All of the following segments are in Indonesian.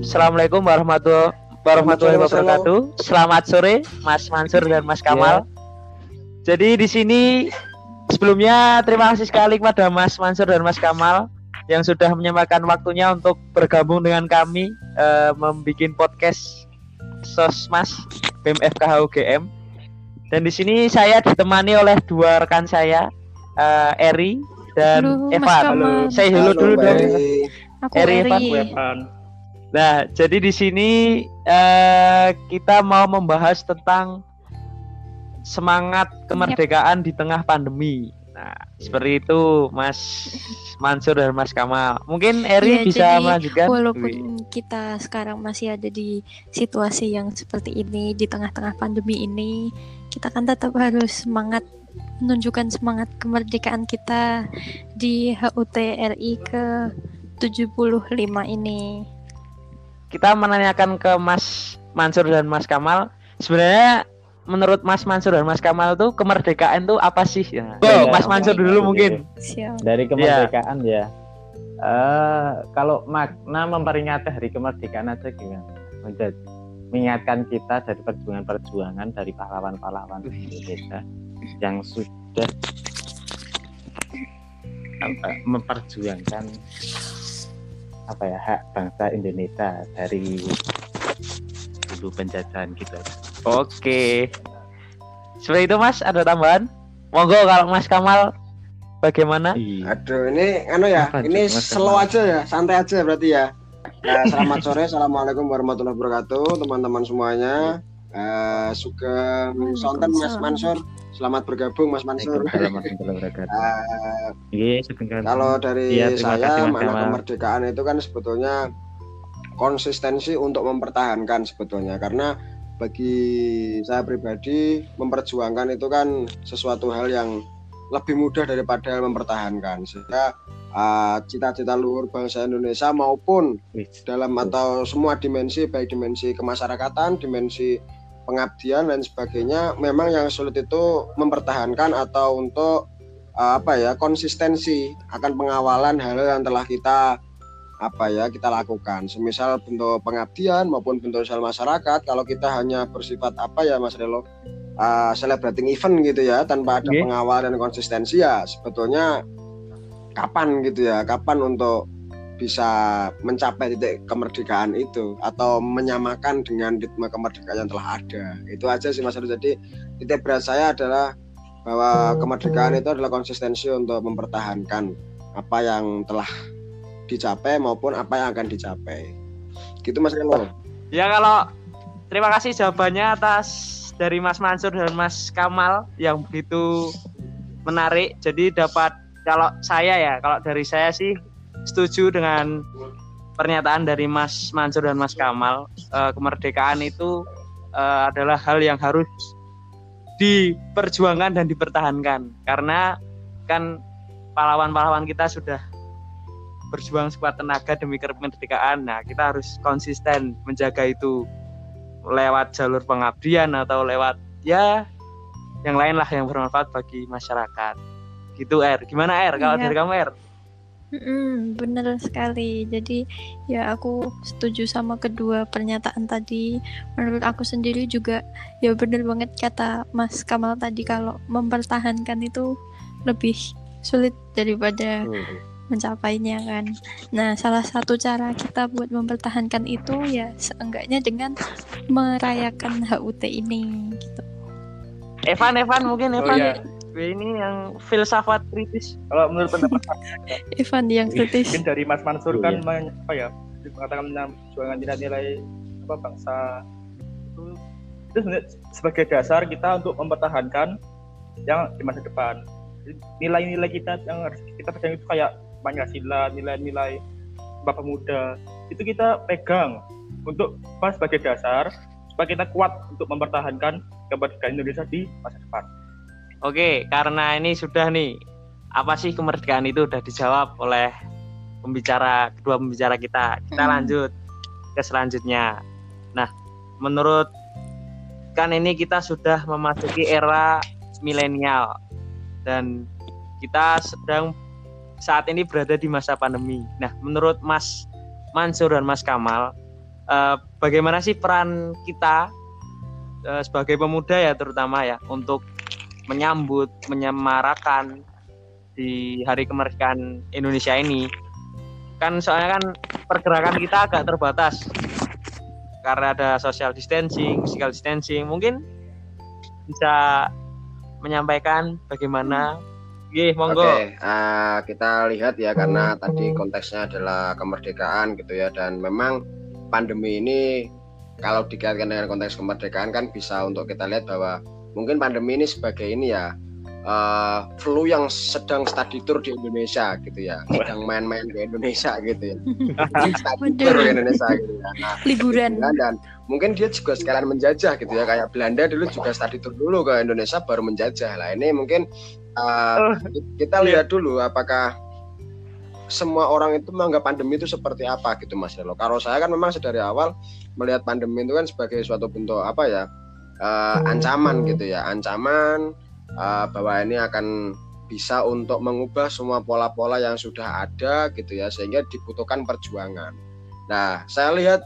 Assalamualaikum warahmatullahi warahmatullahi wabarakatuh. Selamat sore Mas Mansur dan Mas Kamal. Ya. Jadi di sini sebelumnya terima kasih sekali kepada Mas Mansur dan Mas Kamal yang sudah menyempatkan waktunya untuk bergabung dengan kami uh, membuat podcast Sosmas BMFK UGM. Dan di sini saya ditemani oleh dua rekan saya, uh, Eri dan halo, Evan. Halo. Saya halo, dulu dong. Aku Eri, Evan. Nah, jadi di sini uh, kita mau membahas tentang semangat kemerdekaan di tengah pandemi. Nah, seperti itu Mas Mansur dan Mas Kamal. Mungkin Eri ya, bisa melanjutkan. Walaupun Wih. kita sekarang masih ada di situasi yang seperti ini di tengah-tengah pandemi ini, kita kan tetap harus semangat menunjukkan semangat kemerdekaan kita di HUT RI ke 75 ini. Kita menanyakan ke Mas Mansur dan Mas Kamal, sebenarnya menurut Mas Mansur dan Mas Kamal tuh kemerdekaan tuh apa sih? Ya. Oh, Mas Mansur dulu mungkin. Dari kemerdekaan ya. ya. Uh, kalau makna memperingati hari kemerdekaan aja gimana? Menjadi mengingatkan kita dari perjuangan-perjuangan dari pahlawan-pahlawan Indonesia yang sudah apa, memperjuangkan apa ya hak bangsa Indonesia dari dulu penjajahan gitu. Oke. Seperti itu Mas, ada tambahan? Monggo kalau Mas Kamal bagaimana? Iya. Aduh, ini anu ya, Apa, ini slow aja ya, santai aja berarti ya. Nah, selamat sore, assalamualaikum warahmatullahi wabarakatuh, teman-teman semuanya. Uh, suka sonten Mas Mansur, selamat bergabung Mas Mansur. uh, kalau dari ya, saya, makna kemerdekaan itu kan sebetulnya konsistensi untuk mempertahankan sebetulnya. Karena bagi saya pribadi memperjuangkan itu kan sesuatu hal yang lebih mudah daripada mempertahankan. Sehingga uh, cita-cita luhur bangsa Indonesia maupun dalam atau semua dimensi baik dimensi kemasyarakatan, dimensi pengabdian dan sebagainya memang yang sulit itu mempertahankan atau untuk uh, apa ya konsistensi akan pengawalan hal-hal yang telah kita apa ya kita lakukan semisal bentuk pengabdian maupun bentuk sosial masyarakat kalau kita hanya bersifat apa ya Mas Relo uh, celebrating event gitu ya tanpa ada okay. pengawal dan konsistensi ya sebetulnya kapan gitu ya kapan untuk bisa mencapai titik kemerdekaan itu atau menyamakan dengan ritme kemerdekaan yang telah ada itu aja sih Mas Relo jadi titik berat saya adalah bahwa kemerdekaan itu adalah konsistensi untuk mempertahankan apa yang telah dicapai maupun apa yang akan dicapai. Gitu Mas Reno. Ya kalau terima kasih jawabannya atas dari Mas Mansur dan Mas Kamal yang begitu menarik. Jadi dapat kalau saya ya, kalau dari saya sih setuju dengan pernyataan dari Mas Mansur dan Mas Kamal. E, kemerdekaan itu e, adalah hal yang harus diperjuangkan dan dipertahankan karena kan pahlawan-pahlawan kita sudah berjuang sekuat tenaga demi kemerdekaan. Nah, kita harus konsisten menjaga itu lewat jalur pengabdian atau lewat ya yang lain lah yang bermanfaat bagi masyarakat. Gitu R. Gimana R? Kalau iya. dari kamu R? Mm, bener sekali. Jadi ya aku setuju sama kedua pernyataan tadi. Menurut aku sendiri juga ya bener banget kata Mas Kamal tadi kalau mempertahankan itu lebih sulit daripada hmm mencapainya kan. Nah, salah satu cara kita buat mempertahankan itu ya seenggaknya dengan merayakan HUT ini gitu. Evan, Evan mungkin oh, Evan. Oh, iya. Ini yang filsafat kritis. Kalau menurut pendapat Evan yang kritis. Mungkin dari Mas Mansur oh, kan iya. apa ya mengatakan tentang perjuangan nilai-nilai apa bangsa itu itu sebagai dasar kita untuk mempertahankan yang di masa depan nilai-nilai kita yang harus kita pegang itu kayak Pancasila, nilai-nilai Bapak Muda itu kita pegang untuk pas sebagai dasar supaya kita kuat untuk mempertahankan kemerdekaan Indonesia di masa depan. Oke, karena ini sudah nih apa sih kemerdekaan itu sudah dijawab oleh pembicara kedua pembicara kita. Kita hmm. lanjut ke selanjutnya. Nah, menurut kan ini kita sudah memasuki era milenial dan kita sedang saat ini berada di masa pandemi. Nah, menurut Mas Mansur dan Mas Kamal, uh, bagaimana sih peran kita uh, sebagai pemuda ya terutama ya untuk menyambut menyemarakan di hari kemerdekaan Indonesia ini. Kan soalnya kan pergerakan kita agak terbatas. Karena ada social distancing, physical distancing. Mungkin bisa menyampaikan bagaimana? Gih, monggo. Oke, uh, kita lihat ya karena tadi konteksnya adalah kemerdekaan gitu ya. Dan memang pandemi ini kalau dikaitkan dengan konteks kemerdekaan kan bisa untuk kita lihat bahwa mungkin pandemi ini sebagai ini ya uh, flu yang sedang study tour di Indonesia gitu ya. Sedang main-main ke Indonesia gitu ya. Study tour ke Indonesia gitu ya. Nah, liburan. ya, dan mungkin dia juga sekalian menjajah gitu ya. Kayak Belanda dulu juga study tour dulu ke Indonesia baru menjajah. Lah ini mungkin uh, kita lihat dulu apakah semua orang itu menganggap pandemi itu seperti apa gitu Mas Relo. Kalau saya kan memang dari awal melihat pandemi itu kan sebagai suatu bentuk apa ya uh, ancaman gitu ya, ancaman uh, bahwa ini akan bisa untuk mengubah semua pola-pola yang sudah ada gitu ya sehingga dibutuhkan perjuangan. Nah, saya lihat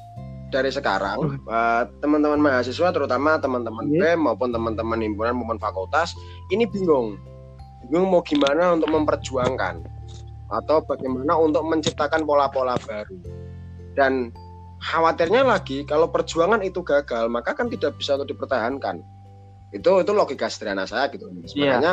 dari sekarang uh, teman-teman mahasiswa terutama teman-teman yeah. BEM maupun teman-teman himpunan maupun fakultas ini bingung. Bingung mau gimana untuk memperjuangkan atau bagaimana untuk menciptakan pola-pola baru. Dan khawatirnya lagi kalau perjuangan itu gagal, maka kan tidak bisa untuk dipertahankan. Itu itu logika sederhana saya gitu. Yeah. makanya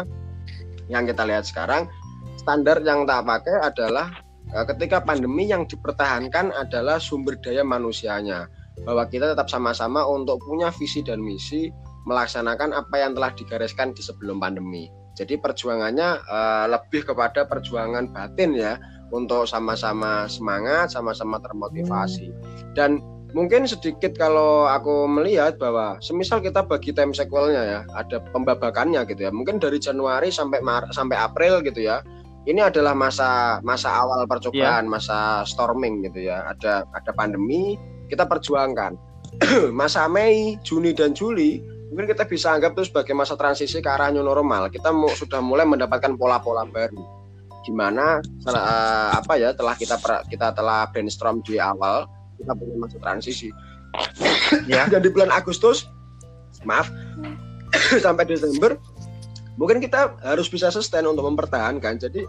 yang kita lihat sekarang standar yang tak pakai adalah uh, ketika pandemi yang dipertahankan adalah sumber daya manusianya. Bahwa kita tetap sama-sama untuk punya visi dan misi melaksanakan apa yang telah digariskan di sebelum pandemi. Jadi perjuangannya uh, lebih kepada perjuangan batin ya untuk sama-sama semangat sama-sama termotivasi. Dan mungkin sedikit kalau aku melihat bahwa semisal kita bagi time sequelnya ya ada pembabakannya gitu ya. Mungkin dari Januari sampai Mar sampai April gitu ya ini adalah masa masa awal percobaan yeah. masa storming gitu ya. Ada ada pandemi kita perjuangkan. Masa Mei Juni dan Juli mungkin kita bisa anggap itu sebagai masa transisi ke arah new normal. Kita mau, sudah mulai mendapatkan pola-pola baru gimana uh, apa ya telah kita kita telah brainstorm di awal kita punya masa transisi. Ya. Dan di bulan Agustus maaf sampai Desember mungkin kita harus bisa sustain untuk mempertahankan. Jadi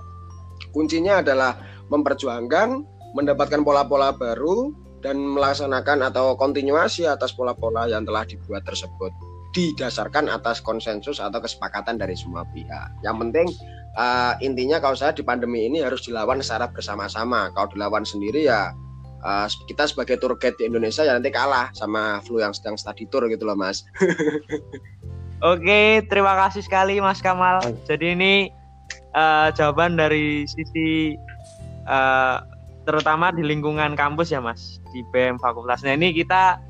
kuncinya adalah memperjuangkan mendapatkan pola-pola baru dan melaksanakan atau kontinuasi atas pola-pola yang telah dibuat tersebut didasarkan atas konsensus atau kesepakatan dari semua pihak. Yang penting uh, intinya kalau saya di pandemi ini harus dilawan secara bersama-sama. Kalau dilawan sendiri ya uh, kita sebagai tour guide di Indonesia ya nanti kalah sama flu yang sedang study tour gitu loh mas. Oke, terima kasih sekali Mas Kamal. Jadi ini uh, jawaban dari sisi uh, terutama di lingkungan kampus ya Mas, di BM Fakultas. Nah ini kita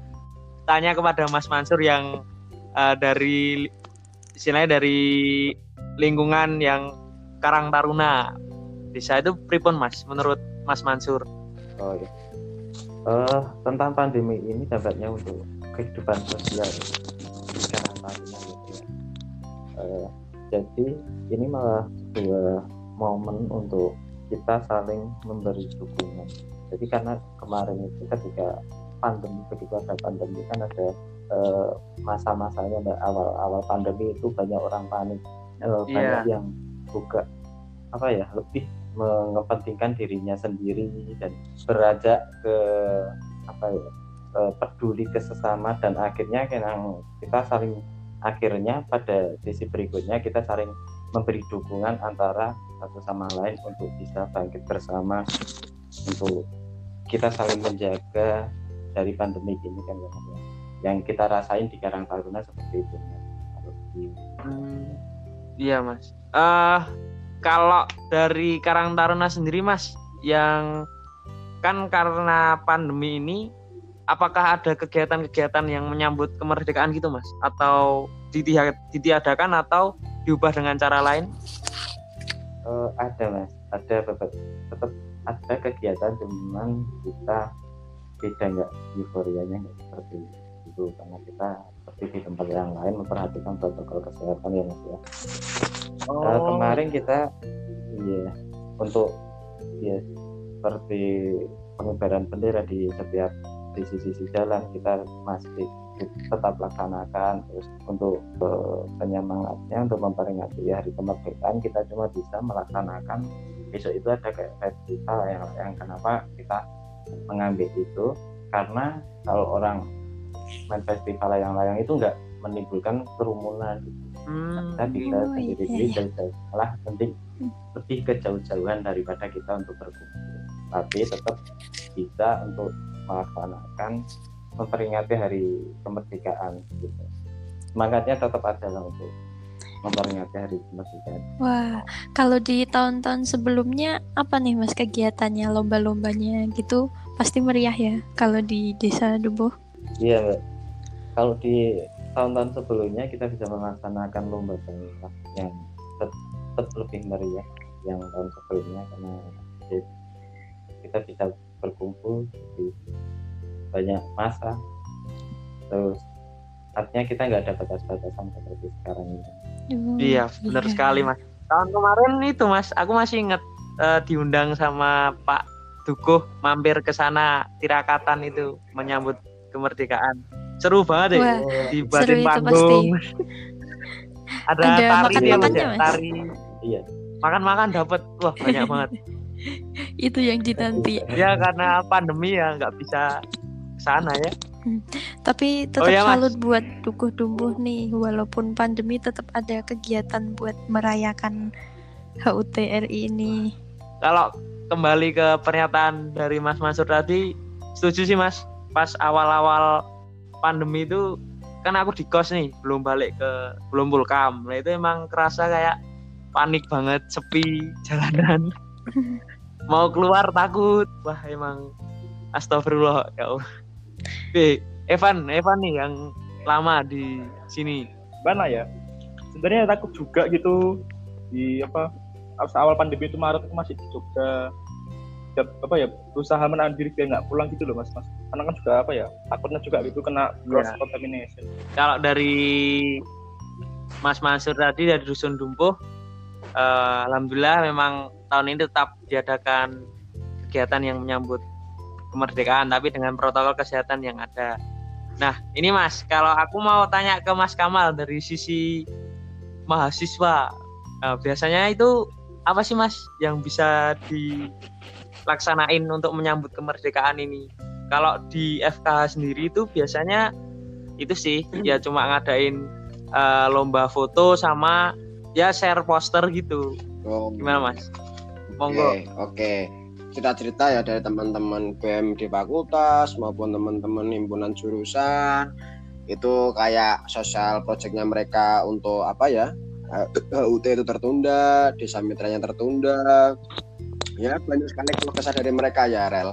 tanya kepada Mas Mansur yang uh, dari istilahnya dari lingkungan yang Karang Taruna. Desa itu pripun Mas menurut Mas Mansur? Oh iya uh, tentang pandemi ini dampaknya untuk kehidupan sosial sekarang tahunnya gitu ya. Uh, jadi ini malah sebuah momen untuk kita saling memberi dukungan. Jadi karena kemarin itu ketika pandemi begitu ada pandemi kan ada uh, masa-masanya awal-awal pandemi itu banyak orang panik, uh, yeah. banyak yang juga apa ya lebih mengepentingkan dirinya sendiri dan beranjak ke apa ya eh, peduli ke sesama dan akhirnya kita saling akhirnya pada sisi berikutnya kita saling memberi dukungan antara satu sama lain untuk bisa bangkit bersama untuk kita saling menjaga dari pandemi ini kan ya. Yang kita rasain di Karang Taruna seperti itu hmm, iya mas. Uh, kalau dari Karang Taruna sendiri Mas yang kan karena pandemi ini apakah ada kegiatan-kegiatan yang menyambut kemerdekaan gitu Mas? Atau ditiadakan atau diubah dengan cara lain? Uh, ada Mas, ada tetap, ada kegiatan cuman kita beda nggak euforianya nggak seperti itu karena kita seperti di tempat yang lain memperhatikan protokol kesehatan ya Mas ya. Oh. Uh, kemarin kita ya untuk ya seperti pengibaran bendera di setiap di sisi-sisi jalan kita masih tetap laksanakan terus untuk uh, penyemangatnya untuk memperingati hari kemerdekaan kita cuma bisa melaksanakan besok itu ada kayak festival yang, yang kenapa kita mengambil itu karena kalau orang main festival layang-layang itu nggak menimbulkan kerumunan. Hmm. kita bisa oh, sendiri-sendiri iya, iya. malah penting lebih kejauh-jauhan daripada kita untuk berkumpul. Tapi tetap bisa untuk melaksanakan memperingati hari kemerdekaan gitu. Semangatnya tetap ada lah untuk memperingati hari kemerdekaan. Wah kalau di tahun-tahun sebelumnya apa nih mas kegiatannya lomba-lombanya gitu? Pasti meriah ya kalau di desa Dubo iya. Kalau di tahun-tahun sebelumnya kita bisa melaksanakan lomba lomba yang tetap lebih meriah yang tahun sebelumnya karena kita bisa berkumpul di banyak masa. Terus artinya kita nggak ada batas-batasan seperti sekarang ini. Oh, iya benar iya. sekali mas. Tahun kemarin itu mas aku masih ingat uh, diundang sama Pak Dukuh mampir ke sana tirakatan itu menyambut kemerdekaan. Seru banget deh di batin panggung ada, ada tari makan ya, ya tari. Iya. Makan-makan dapat. Wah banyak banget. Itu yang dinanti. Ya karena pandemi ya nggak bisa sana ya. Hmm. tapi tetap oh, ya, salut buat dukuh tumbuh nih walaupun pandemi tetap ada kegiatan buat merayakan HUT RI ini. Kalau kembali ke pernyataan dari Mas Mansur tadi setuju sih Mas pas awal-awal pandemi itu kan aku di kos nih belum balik ke belum pulkam nah itu emang kerasa kayak panik banget sepi jalanan. Mau keluar takut. Wah emang astagfirullah ya Allah. Evan Evan nih yang lama di sini. Mana ya? Sebenarnya takut juga gitu. Di apa awal pandemi itu Maret itu masih di Jogja. Apa ya berusaha menahan diri biar nggak pulang gitu loh mas mas karena kan juga apa ya takutnya juga gitu kena cross yeah. contamination kalau dari Mas Mansur tadi dari dusun Dumpuh uh, alhamdulillah memang tahun ini tetap diadakan kegiatan yang menyambut kemerdekaan tapi dengan protokol kesehatan yang ada. Nah, ini Mas, kalau aku mau tanya ke Mas Kamal dari sisi mahasiswa, uh, biasanya itu apa sih Mas yang bisa di laksanain untuk menyambut kemerdekaan ini kalau di FKH sendiri itu biasanya itu sih ya cuma ngadain uh, lomba foto sama ya share poster gitu. Oh. gimana mas? Monggo. Oke okay. cerita-cerita ya dari teman-teman BM di fakultas maupun teman-teman himpunan jurusan. Itu kayak sosial projectnya mereka untuk apa ya? HUT itu tertunda, desa mitranya tertunda, ya banyak sekali keluh kesah dari mereka ya Rel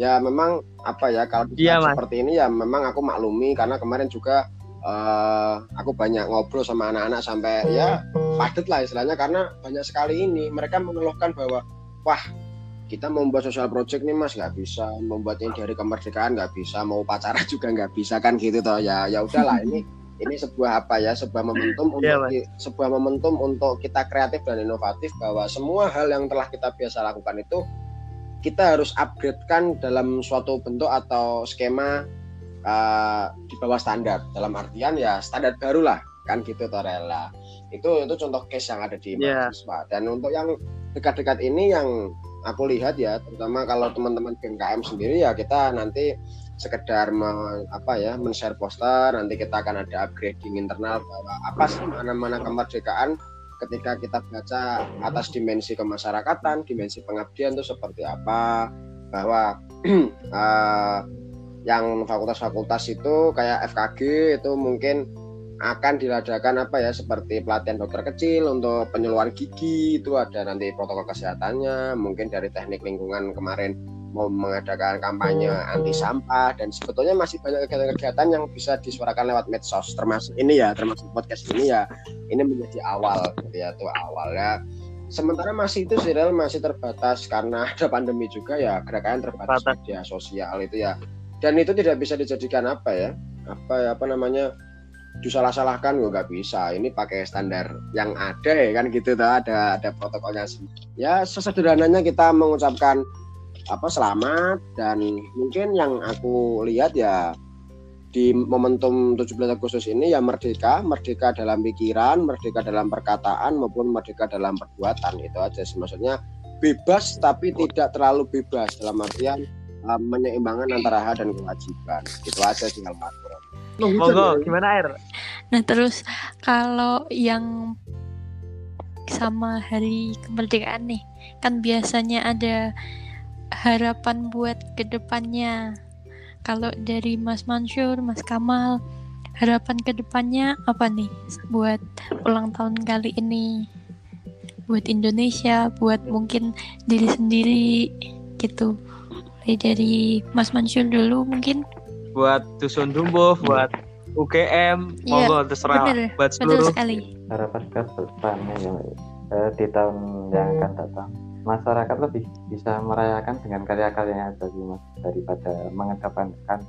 ya memang apa ya kalau iya, seperti ini ya memang aku maklumi karena kemarin juga uh, aku banyak ngobrol sama anak-anak sampai ya padat lah istilahnya karena banyak sekali ini mereka mengeluhkan bahwa wah kita mau membuat sosial project nih mas nggak bisa membuat ini dari kemerdekaan nggak bisa mau pacaran juga nggak bisa kan gitu toh. Ya ya udahlah ini ini sebuah apa ya sebuah momentum iya, untuk yeah, sebuah momentum untuk kita kreatif dan inovatif bahwa semua hal yang telah kita biasa lakukan itu kita harus upgradekan dalam suatu bentuk atau skema uh, di bawah standar. Dalam artian ya standar baru lah kan gitu Torella itu itu contoh case yang ada di yeah. mahasiswa. Dan untuk yang dekat-dekat ini yang aku lihat ya terutama kalau teman-teman BMKM sendiri ya kita nanti sekedar me, apa ya men-share poster nanti kita akan ada upgrading internal bahwa apa sih mana-mana kemerdekaan ketika kita baca atas dimensi kemasyarakatan, dimensi pengabdian itu seperti apa bahwa uh, yang fakultas-fakultas itu kayak FKG itu mungkin akan diadakan apa ya seperti pelatihan dokter kecil untuk penyeluruhan gigi itu ada nanti protokol kesehatannya mungkin dari teknik lingkungan kemarin mengadakan kampanye anti sampah dan sebetulnya masih banyak kegiatan-kegiatan yang bisa disuarakan lewat medsos termasuk ini ya termasuk podcast ini ya. Ini menjadi awal gitu ya tuh awal ya sementara masih itu serial masih terbatas karena ada pandemi juga ya gerakan terbatas Batas. media sosial itu ya. Dan itu tidak bisa dijadikan apa ya apa ya apa namanya disalah-salahkan gue nggak bisa. Ini pakai standar yang ada ya kan gitu tuh. Ada ada protokolnya ya sesederhananya kita mengucapkan apa selamat. Dan mungkin yang aku lihat ya di momentum 17 Agustus ini ya merdeka, merdeka dalam pikiran, merdeka dalam perkataan maupun merdeka dalam perbuatan. Itu aja sih. Maksudnya bebas tapi tidak terlalu bebas. Dalam artian uh, menyeimbangkan antara hak dan kewajiban. Itu aja sih kalau aku. Monggo, gimana air? Nah terus kalau yang sama hari kemerdekaan nih kan biasanya ada harapan buat ke depannya kalau dari Mas Mansur, Mas Kamal, harapan ke depannya apa nih buat ulang tahun kali ini? Buat Indonesia, buat mungkin diri sendiri gitu. Mulai dari Mas Mansur dulu mungkin. Buat Dusun Dumbuh, buat UGM, ya, monggo terserah bener, buat seluruh. Sekali. Harapan ke depannya ya eh, di tahun yang akan datang masyarakat lebih bisa merayakan dengan karya-karyanya tadi mas daripada mengedepankan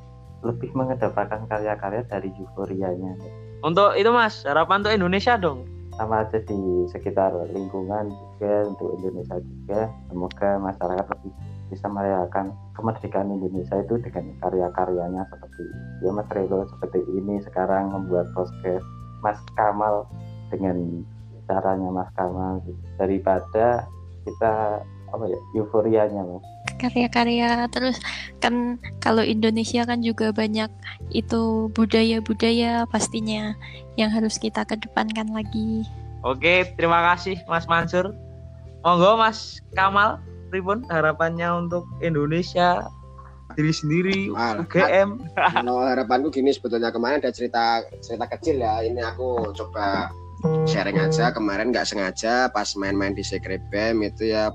lebih mengedepankan karya-karya dari euforianya. Untuk itu mas harapan untuk Indonesia dong. Sama aja di sekitar lingkungan juga untuk Indonesia juga. Semoga masyarakat lebih bisa merayakan kemerdekaan Indonesia itu dengan karya-karyanya seperti ya Mas Relo seperti ini sekarang membuat podcast Mas Kamal dengan caranya Mas Kamal daripada kita apa ya euforianya mas. Karya-karya terus kan kalau Indonesia kan juga banyak itu budaya-budaya pastinya yang harus kita kedepankan lagi. Oke terima kasih Mas Mansur. Monggo Mas Kamal Ribun harapannya untuk Indonesia diri sendiri Mal, UGM kalau harapanku gini sebetulnya kemarin ada cerita cerita kecil ya. Ini aku coba sharing aja kemarin nggak sengaja pas main-main di Secret BEM itu ya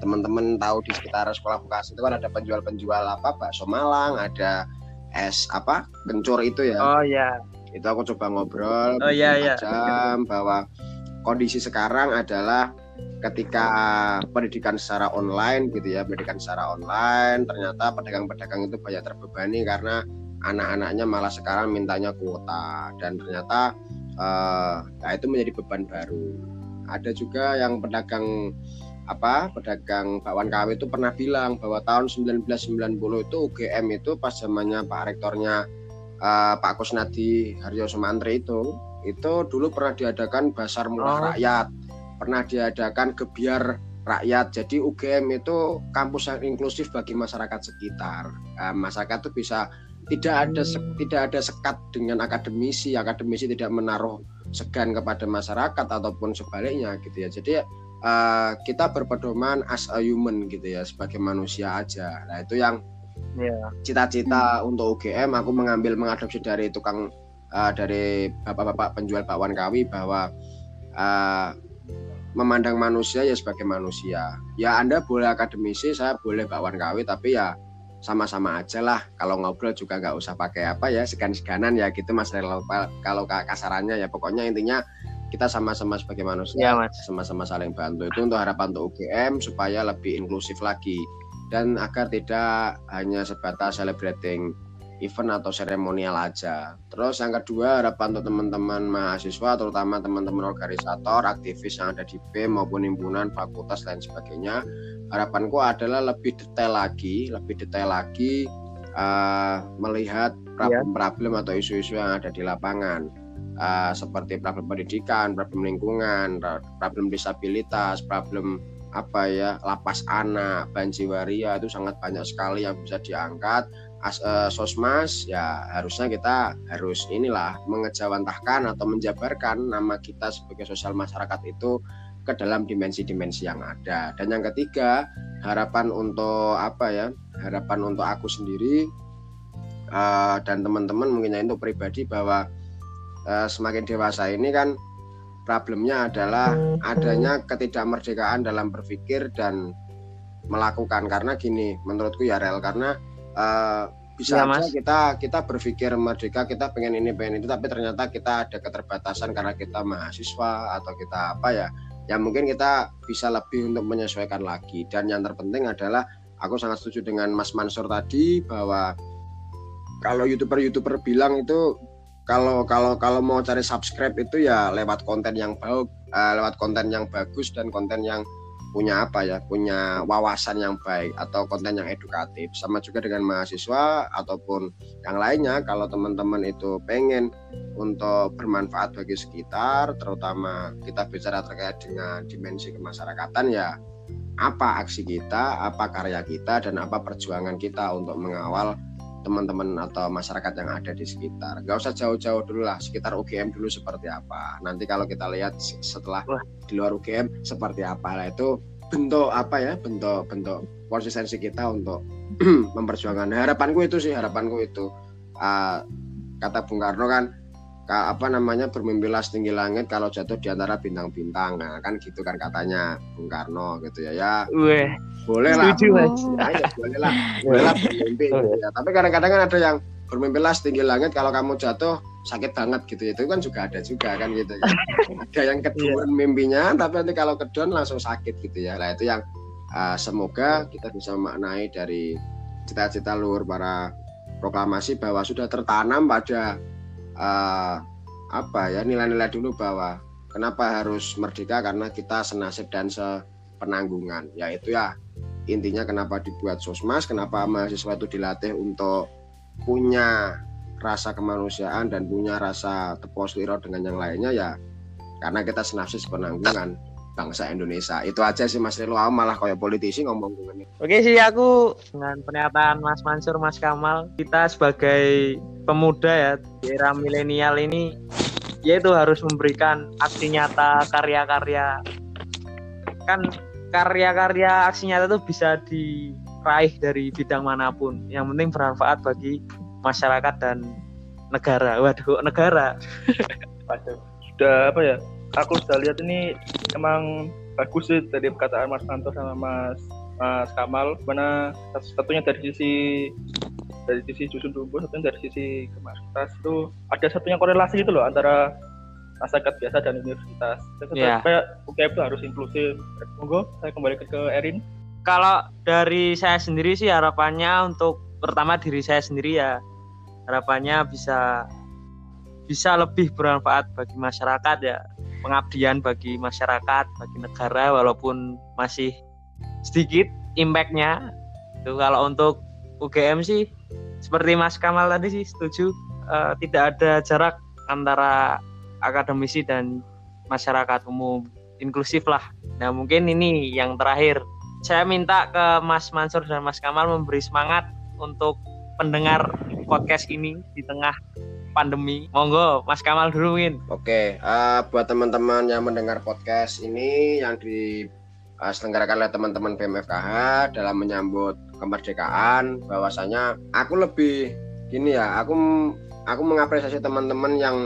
teman-teman tahu di sekitar sekolah vokasi itu kan ada penjual-penjual apa bakso Malang ada es apa kencur itu ya. Oh ya itu aku coba ngobrol oh iya iya. jam bahwa kondisi sekarang adalah ketika pendidikan secara online gitu ya pendidikan secara online ternyata pedagang-pedagang itu banyak terbebani karena anak-anaknya malah sekarang mintanya kuota. Dan ternyata uh, nah itu menjadi beban baru. Ada juga yang pedagang apa pedagang bakwan KW itu pernah bilang bahwa tahun 1990 itu UGM itu pas zamannya Pak Rektornya uh, Pak Kusnadi Haryo Sumantri itu itu dulu pernah diadakan basar murah oh. rakyat. Pernah diadakan gebiar rakyat. Jadi UGM itu kampus yang inklusif bagi masyarakat sekitar. Uh, masyarakat itu bisa tidak ada tidak ada sekat dengan akademisi akademisi tidak menaruh segan kepada masyarakat ataupun sebaliknya gitu ya jadi uh, kita berpedoman as a human gitu ya sebagai manusia aja nah itu yang yeah. cita-cita hmm. untuk UGM aku mengambil mengadopsi dari tukang uh, dari bapak-bapak penjual bakwan kawi bahwa uh, memandang manusia ya sebagai manusia ya anda boleh akademisi saya boleh bakwan kawi tapi ya sama-sama aja lah. Kalau ngobrol juga nggak usah pakai apa ya segan-seganan ya gitu mas. Kalau kasarannya ya pokoknya intinya kita sama-sama sebagai manusia ya, sama-sama saling bantu. Itu untuk harapan untuk UGM supaya lebih inklusif lagi. Dan agar tidak hanya sebatas celebrating event atau seremonial aja. Terus yang kedua harapan untuk teman-teman mahasiswa terutama teman-teman organisator, aktivis yang ada di BEM maupun himpunan, fakultas dan sebagainya. Harapanku adalah lebih detail lagi, lebih detail lagi uh, melihat problem-problem atau isu-isu yang ada di lapangan. Uh, seperti problem pendidikan, problem lingkungan, problem disabilitas, problem apa ya lapas anak, banjiwaria itu sangat banyak sekali yang bisa diangkat as, uh, sosmas ya harusnya kita harus inilah mengejawantahkan atau menjabarkan nama kita sebagai sosial masyarakat itu ke dalam dimensi-dimensi yang ada. Dan yang ketiga, harapan untuk apa ya? Harapan untuk aku sendiri uh, dan teman-teman mungkin itu pribadi bahwa uh, semakin dewasa ini kan problemnya adalah adanya ketidakmerdekaan dalam berpikir dan melakukan karena gini menurutku ya rel karena uh, bisa ya, aja kita kita berpikir merdeka kita pengen ini pengen itu tapi ternyata kita ada keterbatasan karena kita mahasiswa atau kita apa ya yang mungkin kita bisa lebih untuk menyesuaikan lagi. Dan yang terpenting adalah aku sangat setuju dengan Mas Mansur tadi bahwa kalau youtuber-youtuber bilang itu kalau kalau kalau mau cari subscribe itu ya lewat konten yang baik uh, lewat konten yang bagus dan konten yang punya apa ya punya wawasan yang baik atau konten yang edukatif sama juga dengan mahasiswa ataupun yang lainnya. Kalau teman-teman itu pengen untuk bermanfaat bagi sekitar terutama kita bicara terkait dengan dimensi kemasyarakatan ya apa aksi kita, apa karya kita dan apa perjuangan kita untuk mengawal teman-teman atau masyarakat yang ada di sekitar. Gak usah jauh-jauh dulu lah, sekitar UGM dulu seperti apa. Nanti kalau kita lihat setelah di luar UGM seperti apa lah itu bentuk apa ya bentuk bentuk konsistensi kita untuk memperjuangkan harapanku itu sih harapanku itu uh, kata Bung Karno kan apa namanya bermimpilah setinggi langit kalau jatuh di antara bintang-bintang. Nah kan gitu kan katanya Bung Karno gitu ya ya. Weh, boleh lah. Ya, ya, boleh lah. Boleh lah bermimpi gitu ya. tapi kadang-kadang kan ada yang bermimpilah setinggi langit kalau kamu jatuh sakit banget gitu ya. itu kan juga ada juga kan gitu ya. Ada yang kedua yeah. mimpinya tapi nanti kalau kedon langsung sakit gitu ya. Nah itu yang uh, semoga kita bisa memaknai dari cita-cita luhur para proklamasi bahwa sudah tertanam pada uh, apa ya nilai-nilai dulu bahwa kenapa harus merdeka? Karena kita senasib dan sepenanggungan. Yaitu ya intinya kenapa dibuat sosmas kenapa mahasiswa itu dilatih untuk punya rasa kemanusiaan dan punya rasa tepos liro dengan yang lainnya ya karena kita senasib sepenanggungan bangsa Indonesia. Itu aja sih Mas Rilo. Malah kayak politisi ngomong dengan Oke sih aku dengan pernyataan Mas Mansur Mas Kamal kita sebagai pemuda ya di era milenial ini yaitu harus memberikan aksi nyata karya-karya. Kan karya-karya aksi nyata itu bisa diraih dari bidang mana pun. Yang penting bermanfaat bagi masyarakat dan negara. Waduh negara? Waduh. Sudah apa ya aku sudah lihat ini emang bagus sih dari perkataan Mas Tanto sama Mas Mas Kamal mana satunya dari sisi dari sisi susun tubuh satunya dari sisi kemasukan itu ada satunya korelasi itu loh antara masyarakat biasa dan universitas. Yeah. Supaya UKM itu harus inklusif. Monggo saya kembali ke, ke Erin. Kalau dari saya sendiri sih harapannya untuk pertama diri saya sendiri ya harapannya bisa bisa lebih bermanfaat bagi masyarakat ya pengabdian bagi masyarakat bagi negara walaupun masih sedikit impactnya. Itu kalau untuk UGM sih seperti Mas Kamal tadi sih setuju. Uh, tidak ada jarak antara akademisi dan masyarakat umum inklusif lah. Nah mungkin ini yang terakhir. Saya minta ke Mas Mansur dan Mas Kamal memberi semangat untuk pendengar podcast ini di tengah pandemi. Monggo Mas Kamal dulu mungkin. Oke, uh, buat teman-teman yang mendengar podcast ini yang di uh, selenggarakan oleh teman-teman BMFKH dalam menyambut kemerdekaan bahwasanya aku lebih gini ya aku aku mengapresiasi teman-teman yang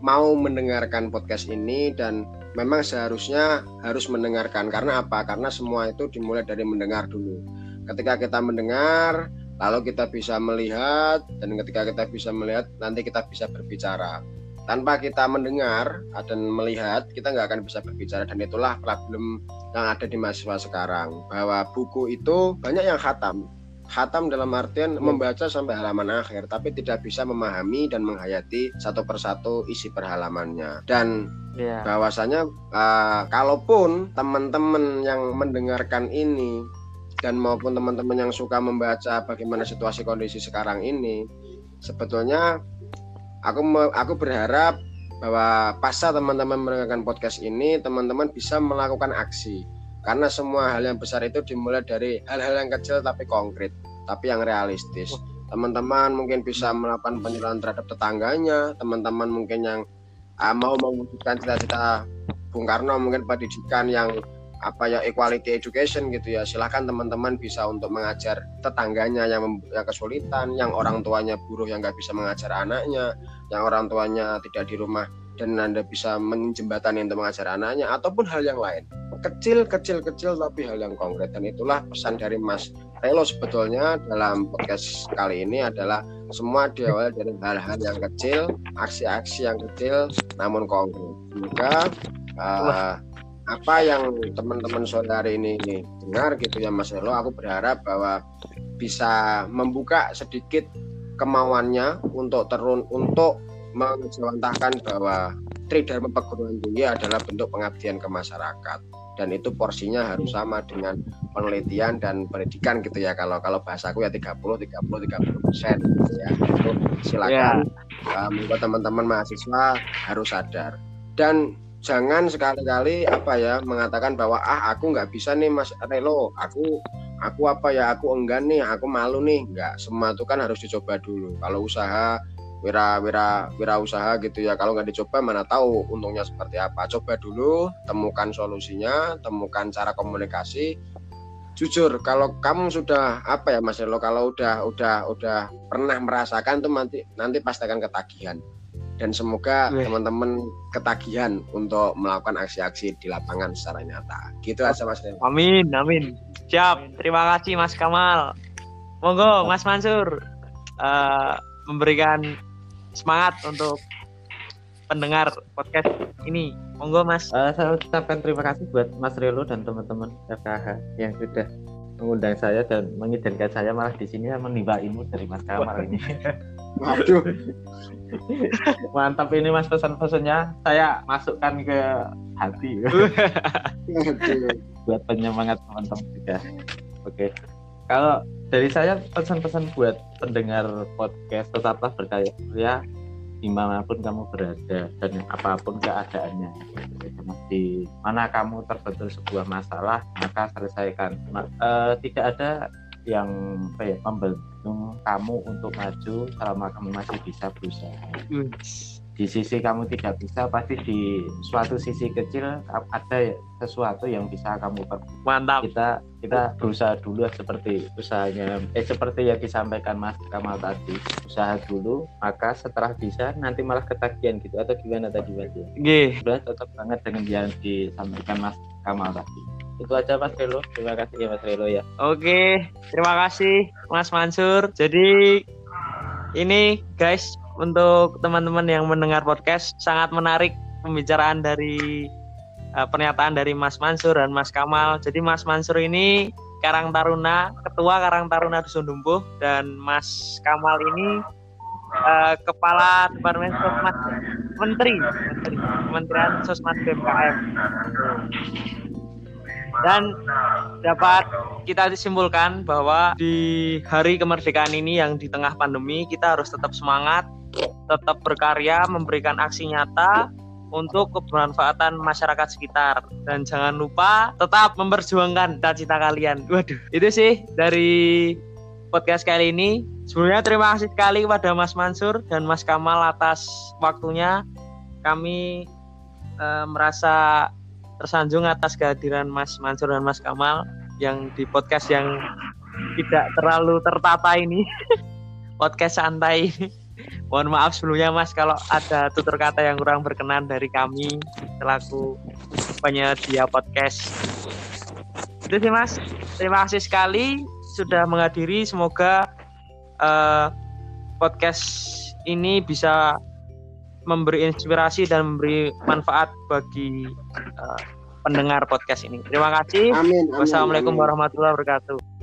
mau mendengarkan podcast ini dan memang seharusnya harus mendengarkan karena apa karena semua itu dimulai dari mendengar dulu ketika kita mendengar lalu kita bisa melihat dan ketika kita bisa melihat nanti kita bisa berbicara. Tanpa kita mendengar dan melihat kita nggak akan bisa berbicara. Dan itulah problem yang ada di mahasiswa sekarang bahwa buku itu banyak yang khatam. Khatam dalam artian membaca sampai halaman akhir tapi tidak bisa memahami dan menghayati satu persatu isi perhalamannya. Dan yeah. bahwasanya uh, kalaupun teman-teman yang mendengarkan ini dan maupun teman-teman yang suka membaca bagaimana situasi kondisi sekarang ini sebetulnya aku aku berharap bahwa pasca teman-teman mendengarkan podcast ini teman-teman bisa melakukan aksi. Karena semua hal yang besar itu dimulai dari hal-hal yang kecil tapi konkret tapi yang realistis. Teman-teman mungkin bisa melakukan penilaian terhadap tetangganya teman-teman mungkin yang uh, mau mewujudkan cita-cita Bung Karno mungkin pendidikan yang apa ya equality education gitu ya. Silahkan teman-teman bisa untuk mengajar tetangganya yang, yang kesulitan yang orang tuanya buruh yang nggak bisa mengajar anaknya yang orang tuanya tidak di rumah dan anda bisa menjembatani untuk mengajar anaknya ataupun hal yang lain. Kecil kecil kecil tapi hal yang konkret. Dan itulah pesan dari Mas Relo sebetulnya dalam podcast kali ini adalah semua diawali dari hal-hal yang kecil aksi-aksi yang kecil namun konkret. Semoga uh, apa yang teman-teman sore hari ini dengar gitu ya Mas Elo aku berharap bahwa bisa membuka sedikit kemauannya untuk terun untuk mengejawantahkan bahwa Tridharma perguruan tinggi adalah bentuk pengabdian ke masyarakat. Dan itu porsinya harus sama dengan penelitian dan pendidikan gitu ya. Kalau kalau bahasaku ya 30 30 30 persen gitu ya. Itu silakan. Yeah. Uh, teman-teman mahasiswa harus sadar. Dan jangan sekali-kali apa ya mengatakan bahwa ah aku nggak bisa nih Mas Relo. Aku aku apa ya aku enggan nih aku malu nih. Nggak semua itu kan harus dicoba dulu. Kalau usaha wira wira wira usaha gitu ya. Kalau nggak dicoba mana tahu untungnya seperti apa. Coba dulu temukan solusinya temukan cara komunikasi. Jujur kalau kamu sudah apa ya Mas Elo kalau udah udah udah pernah merasakan tuh nanti nanti pasti akan ketagihan dan semoga teman-teman ketagihan untuk melakukan aksi-aksi di lapangan secara nyata. Gitu aja Mas Amin amin. Siap. Terima kasih Mas Kamal. Monggo Mas Mansur. Uh, memberikan semangat untuk pendengar podcast ini. Monggo Mas. Uh, saya ucapkan terima kasih buat Mas Relo dan teman-teman FKH yang sudah mengundang saya dan mengizinkan saya malah di sini menimba ilmu dari Mas Kamal ini. Waduh. Mantap ini Mas pesan-pesannya saya masukkan ke hati. buat penyemangat teman-teman juga. Oke. Kalau dari saya pesan-pesan buat pendengar podcast tetaplah berkarya di mana pun kamu berada dan apa pun keadaannya di mana kamu terbentur sebuah masalah maka selesaikan uh, tidak ada yang apa ya, membendung kamu untuk maju selama kamu masih bisa berusaha. Di sisi kamu tidak bisa pasti di suatu sisi kecil ada sesuatu yang bisa kamu perbuat mantap. kita kita berusaha dulu seperti usahanya. Eh seperti yang disampaikan Mas Kamal tadi usaha dulu maka setelah bisa nanti malah ketagihan gitu atau gimana tadi Mas? Gih. sudah tetap banget dengan yang disampaikan Mas Kamal tadi itu aja Mas Relo. Terima kasih ya Mas Relo ya. Oke terima kasih Mas Mansur. Jadi ini guys untuk teman-teman yang mendengar podcast sangat menarik pembicaraan dari uh, pernyataan dari Mas Mansur dan Mas Kamal. Jadi Mas Mansur ini Karang Taruna, ketua Karang Taruna Dusun Dumbuh dan Mas Kamal ini uh, kepala Departemen Sosmas Menteri, Menteri. Kementerian Sosmas BMKM. Dan dapat kita disimpulkan bahwa di hari kemerdekaan ini yang di tengah pandemi kita harus tetap semangat tetap berkarya, memberikan aksi nyata untuk kebermanfaatan masyarakat sekitar dan jangan lupa tetap memperjuangkan cita-cita kalian. Waduh, itu sih dari podcast kali ini. Sebenarnya terima kasih sekali kepada Mas Mansur dan Mas Kamal atas waktunya. Kami eh, merasa tersanjung atas kehadiran Mas Mansur dan Mas Kamal yang di podcast yang tidak terlalu tertata ini. podcast santai. Mohon maaf sebelumnya mas kalau ada tutur kata yang kurang berkenan dari kami selaku penyedia podcast. Itu sih mas. Terima kasih sekali sudah menghadiri. Semoga uh, podcast ini bisa memberi inspirasi dan memberi manfaat bagi uh, pendengar podcast ini. Terima kasih. Amin, amin, wassalamualaikum amin. warahmatullahi wabarakatuh